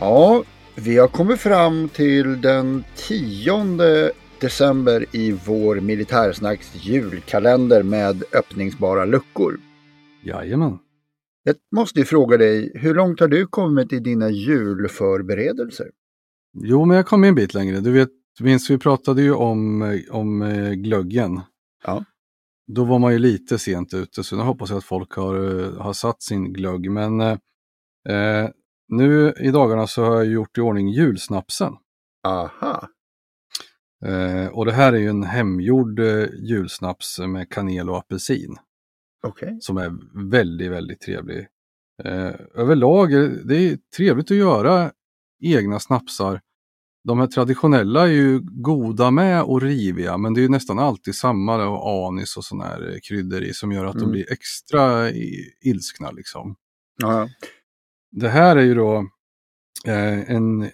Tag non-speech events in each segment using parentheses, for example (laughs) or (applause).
Ja, vi har kommit fram till den 10 december i vår Militärsnacks julkalender med öppningsbara luckor. Jajamän. Jag måste ju fråga dig, hur långt har du kommit i dina julförberedelser? Jo, men jag kom en bit längre. Du vet, minns vi pratade ju om, om eh, glöggen. Ja. Då var man ju lite sent ute, så nu hoppas jag att folk har, eh, har satt sin glögg. Men eh, eh, nu i dagarna så har jag gjort i ordning julsnapsen. Aha. Eh, och det här är ju en hemgjord eh, julsnaps med kanel och apelsin. Okej. som är väldigt, väldigt trevlig. Eh, överlag är det, är trevligt att göra egna snapsar. De här traditionella är ju goda med och riviga, men det är ju nästan alltid samma då, anis och sån här eh, kryddor i som gör att de Mm. blir extra ilskna liksom. Ja, Det här är ju då eh, en,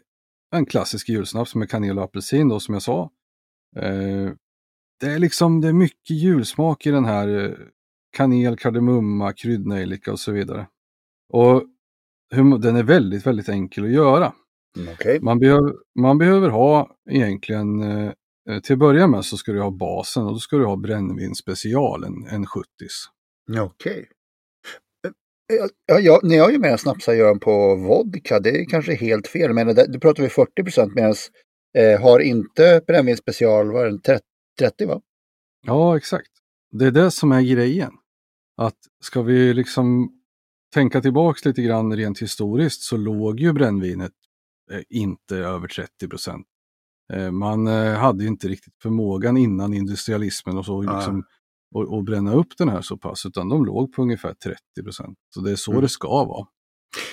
en klassisk julsnaps med kanel och apelsin då som jag sa. Eh, det är liksom, det är mycket julsmak i den här eh, kanel, kardemumma, kryddnejlika och så vidare. Och hur, den är väldigt, väldigt enkel att göra. mm, okej. Man, behöver, man behöver ha egentligen, eh, till att börja med så ska du ha basen och då ska du ha brännvin special, en, en 70 Okej. Ja, Ja, ja, när jag gör mina snapsar gör på vodka. Det är kanske helt fel. Men det, då pratar vi 40 procent medan eh, har inte brännvin special, vad är den, 30, 30 va? Ja, exakt. Det är det som är grejen. Att ska vi liksom tänka tillbaks lite grann rent historiskt så låg ju brännvinet eh, inte över 30 procent. Eh, man eh, hade ju inte riktigt förmågan innan industrialismen och så liksom, och, och bränna upp den här så pass, utan de låg på ungefär 30 procent. Så det är så Mm. det ska vara.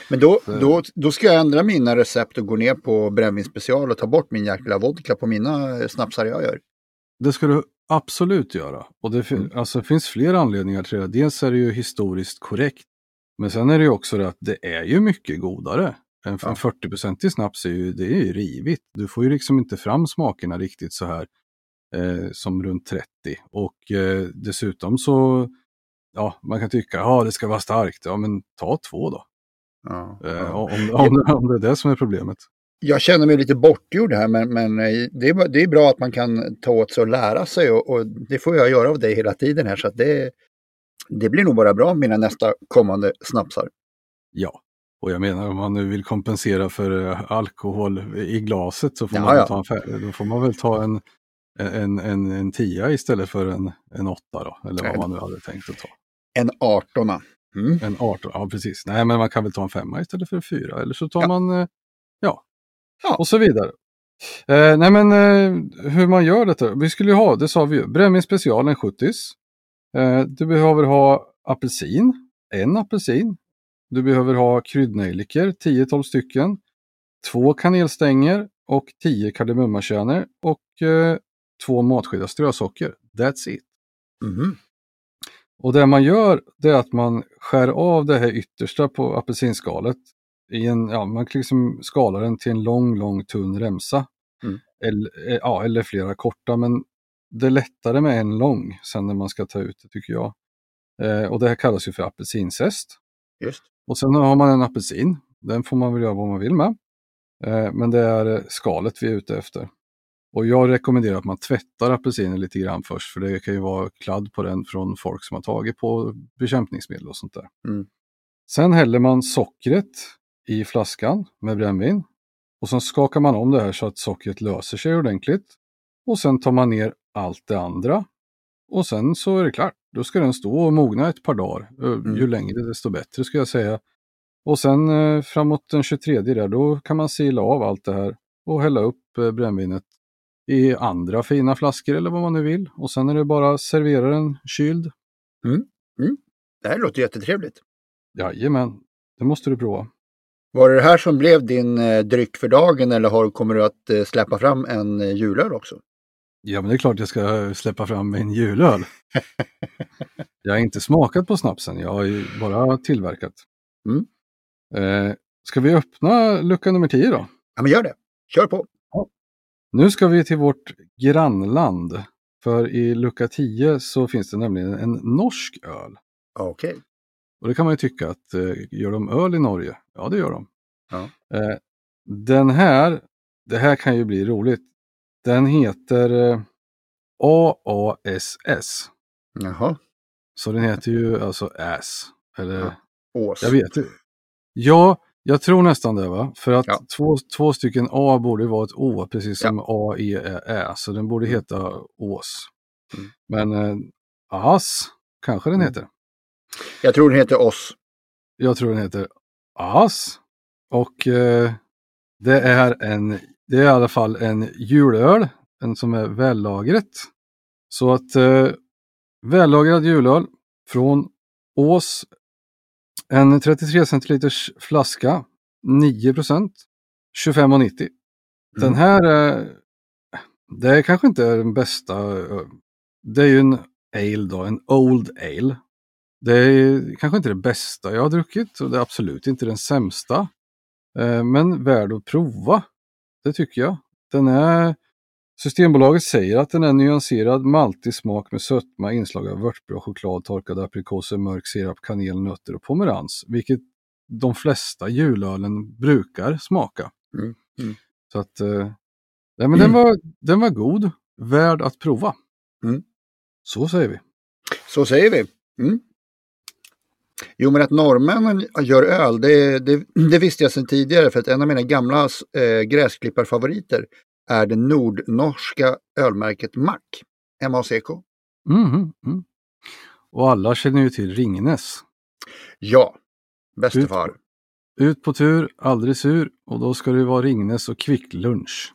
Men då, då, då ska jag ändra mina recept och gå ner på brännvin special och ta bort min jäkla vodka på mina eh, snapsar jag gör. Det ska du absolut göra. Och det, fin- Mm. alltså, finns flera anledningar till det. Dels är det ju historiskt korrekt. Men sen är det ju också det att det är ju mycket godare. En, Ja. en 40-procentig snaps är ju, det är ju rivigt. Du får ju liksom inte fram smakerna riktigt så här eh, som runt 30. Och eh, dessutom så, ja, man kan tycka, ja det ska vara starkt. Ja, men ta två då. Ja, Eh, ja. om, om, (laughs) om det är det som är problemet. Jag känner mig lite bortgjord här men, men eh, det, är, det är bra att man kan ta åt sig och lära sig och, och det får jag göra av dig hela tiden här så att det, det blir nog bara bra mina nästa kommande snapsar. Ja, och jag menar om man nu vill kompensera för eh, alkohol i glaset så får, Ja, man, ja. ta en, då får man väl ta en, en, en, en tia istället för en, en åtta då, eller vad man nu hade tänkt att ta. En 18 mm. En 18, ja precis. Nej, men man kan väl ta en femma istället för en fyra, eller så tar Ja. man, eh, ja, Ja. och så vidare. Eh, nej men eh, hur man gör detta, vi skulle ju ha, det sa vi ju, brännvin special en 70 eh, Du behöver ha apelsin, en apelsin. Du behöver ha kryddnejlikor, 10-12 stycken. Två kanelstänger och 10 kardemummakärnor och eh, två matskedar strösocker. That's it. Mhm. Och det man gör det är att man skär av det här yttersta på apelsinskalet. I en, ja, man liksom skalar den till en lång, lång tunn remsa. Mm. Eller, eh, ja, eller flera korta, men det är lättare med en lång sen när man ska ta ut det tycker jag. Eh, och det här kallas ju för apelsinzest. Just. Och sen har man en apelsin. Den får man väl göra vad man vill med. Eh, men det är eh, skalet vi är ute efter. Och jag rekommenderar att man tvättar apelsinen lite grann först, för det kan ju vara kladd på den från folk som har tagit på bekämpningsmedel och sånt där. Mm. Sen häller man sockret i flaskan med brännvin. Och sen skakar man om det här så att sockret löser sig ordentligt. Och sen tar man ner allt det andra. Och sen så är det klart. Då ska den stå och mogna ett par dagar. Mm. Ju längre desto bättre ska jag säga. Och sen eh, framåt den 23 där, då kan man sila av allt det här och hälla upp eh, brännvinet i andra fina flaskor eller vad man nu vill. Och sen är det bara att servera den kyld. Det här låter jättetrevligt. Jajamän. Det måste du prova. Var det det här som blev din eh, dryck för dagen eller har, kommer du att eh, släppa fram en eh, julöl också? Ja, men det är klart jag ska släppa fram min julöl. (laughs) jag har inte smakat på snapsen, jag har ju bara tillverkat. Mm. Eh, ska vi öppna lucka nummer 10 då? Ja, men gör det. Kör på. Nu ska vi till vårt grannland. För i lucka 10 så finns det nämligen en norsk öl. Okej. Och det kan man ju tycka att eh, gör de öl i Norge? Ja, det gör de. Ja. Eh, den här, det här kan ju bli roligt. Den heter eh, AASS. Jaha. Så den heter ju alltså AS. Eller, Ja. Ås. jag vet inte. Ja, jag tror nästan det va? För att Ja. två, två stycken A borde vara ett Å, precis Ja. som A, E, Ä, Ä. Så den borde heta Ås. Mm. Men eh, AS kanske den Mm. heter. Jag tror den heter Oss. Jag tror den heter AS. Och eh, det är en, det är i alla fall en julöl, en som är vällagret. Så att eh, vällagrad julöl från Ås. En 33 centiliters flaska, 9 procent, 25,90. Den Mm. här, eh, det är kanske inte är den bästa. eh, Det är ju en ale då, en Old Ale. Det är kanske inte det bästa jag har druckit och det är absolut inte den sämsta. Eh, Men värd att prova. Det tycker jag. Den är Systembolaget säger att den är nyanserad maltig smak med sötma, inslag av vörtbröd, choklad, torkade aprikoser, mörk sirap, kanel, nötter och pomerans. Vilket de flesta julölen brukar smaka. Mm, mm. Så att, eh, nej, men den, var, den var god, värd att prova. Mm. Så säger vi. Så säger vi. Mm. Jo, men att norrmännen gör öl, det, det, (clears throat) det visste jag sedan tidigare för att en av mina gamla eh, gräsklipparfavoriter är det nordnorska ölmärket Mack. M-A-C-K. Mhm, mm. Och alla känner ju till Ringnes. Ja, bäste far. Ut på tur, aldrig sur och då ska det vara Ringnes och kvicklunch.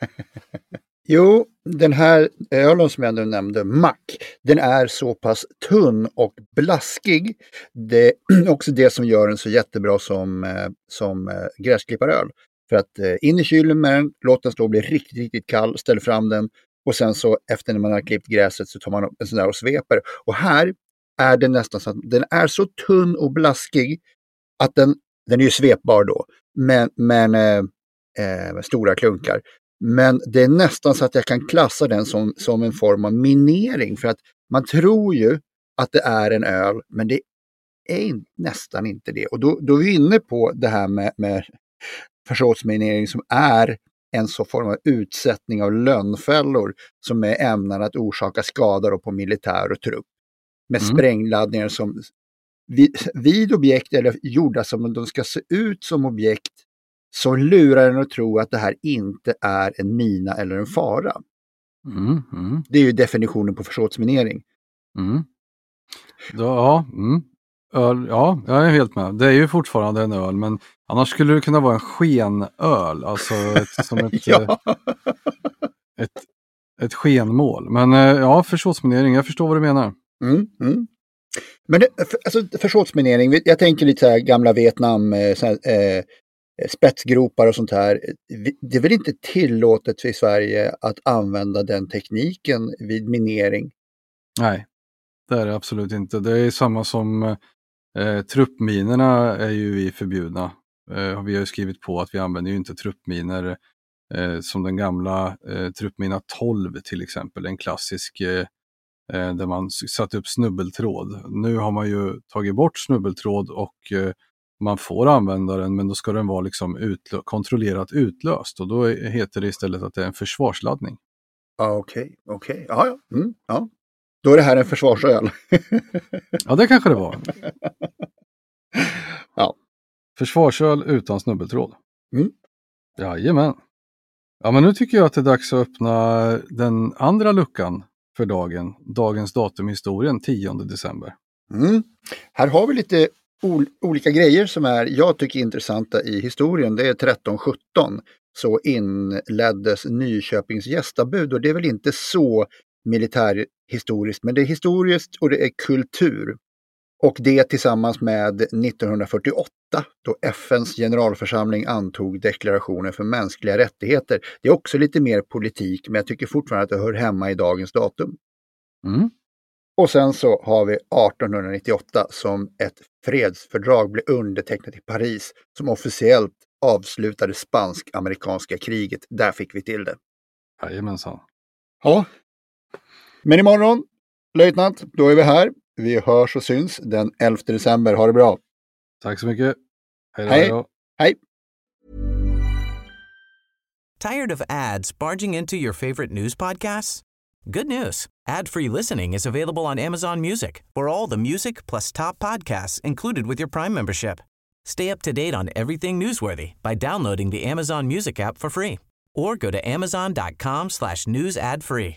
(laughs) Jo, den här ölen som jag nu nämnde, Mack, den är så pass tunn och blaskig. Det är (clears throat) också det som gör den så jättebra som, eh, som eh, gräsklipparöl. För att eh, in i kylen med den, låt den stå och bli riktigt, riktigt kall, ställ fram den och sen så efter när man har klippt gräset så tar man upp en sån där och sveper. Och här är det nästan så att den är så tunn och blaskig att den, den är ju svepbar då, men, men eh, eh, med stora klunkar. Men det är nästan så att jag kan klassa den som, som en form av minering för att man tror ju att det är en öl, men det är in, nästan inte det. Och då, då är vi inne på det här med, med försåtsminering som är en så form av utsättning av lönnfällor som är ämnade att orsaka skador på militär och trupp. Med Mm. sprängladdningar som vid, vid objekt eller gjorda som om de ska se ut som objekt som lurar en att tro att det här inte är en mina eller en fara. Mm, mm, Det är ju definitionen på försåtsminering. mm. Då, ja, mm. Öl, ja, jag är helt med. Det är ju fortfarande en öl, men annars skulle det kunna vara en skenöl. Alltså ett, som ett, (laughs) eh, Ja. ett, ett skenmål. Men eh, ja, försåtsminering, jag förstår vad du menar. Mm, mm. Men det, för, alltså, försåtsminering, jag tänker lite så här gamla Vietnam, eh, så här, eh, spetsgropar och sånt här. Det är väl inte tillåtet i Sverige att använda den tekniken vid minering? Nej, det är det absolut inte. Det är samma som eh, truppminerna är ju vi förbjudna. Eh, vi har ju skrivit på att vi använder ju inte truppminer eh, som den gamla eh, truppmina 12 till exempel, en klassisk eh, eh där man satte upp snubbeltråd. Nu har man ju tagit bort snubbeltråd och eh, man får använda den men då ska den vara liksom utlö- kontrollerat utlöst och då heter det istället att det är en försvarsladdning. Ja, okej, okej. Ja, ja. Mm, ja. Då är det här en försvarsöl. Ja, det kanske det var. Ja. Försvarsöl utan snubbeltråd. Mm. Jajamän. Ja, men nu tycker jag att det är dags att öppna den andra luckan för dagen. Dagens datum i historien, 10 december. Mm. Här har vi lite ol olika grejer som är, jag tycker intressanta i historien. Det är 1317 så inleddes Nyköpings gästabud och det är väl inte så militärhistoriskt men det är historiskt och det är kultur. Och det tillsammans med 1948 då FNs generalförsamling antog deklarationen för mänskliga rättigheter. Det är också lite mer politik men jag tycker fortfarande att det hör hemma i dagens datum. Mm. Och sen så har vi 1898 som ett fredsfördrag blev undertecknat i Paris som officiellt avslutade spansk-amerikanska kriget. Där fick vi till det. Jajamensan. Ja. Men imorgon, löjtnant, då är vi här. Vi hörs och syns den 11 december. Ha det bra! Tack så mycket. Hej då, Hej. hej då. Hej! Tired of ads barging into your favorite news podcasts? Good news. Ad-free listening is available on Amazon Music for all the music plus top podcasts included with your Prime membership. Stay up to date on everything newsworthy by downloading the Amazon Music app for free or go to amazon.com slash news ad free.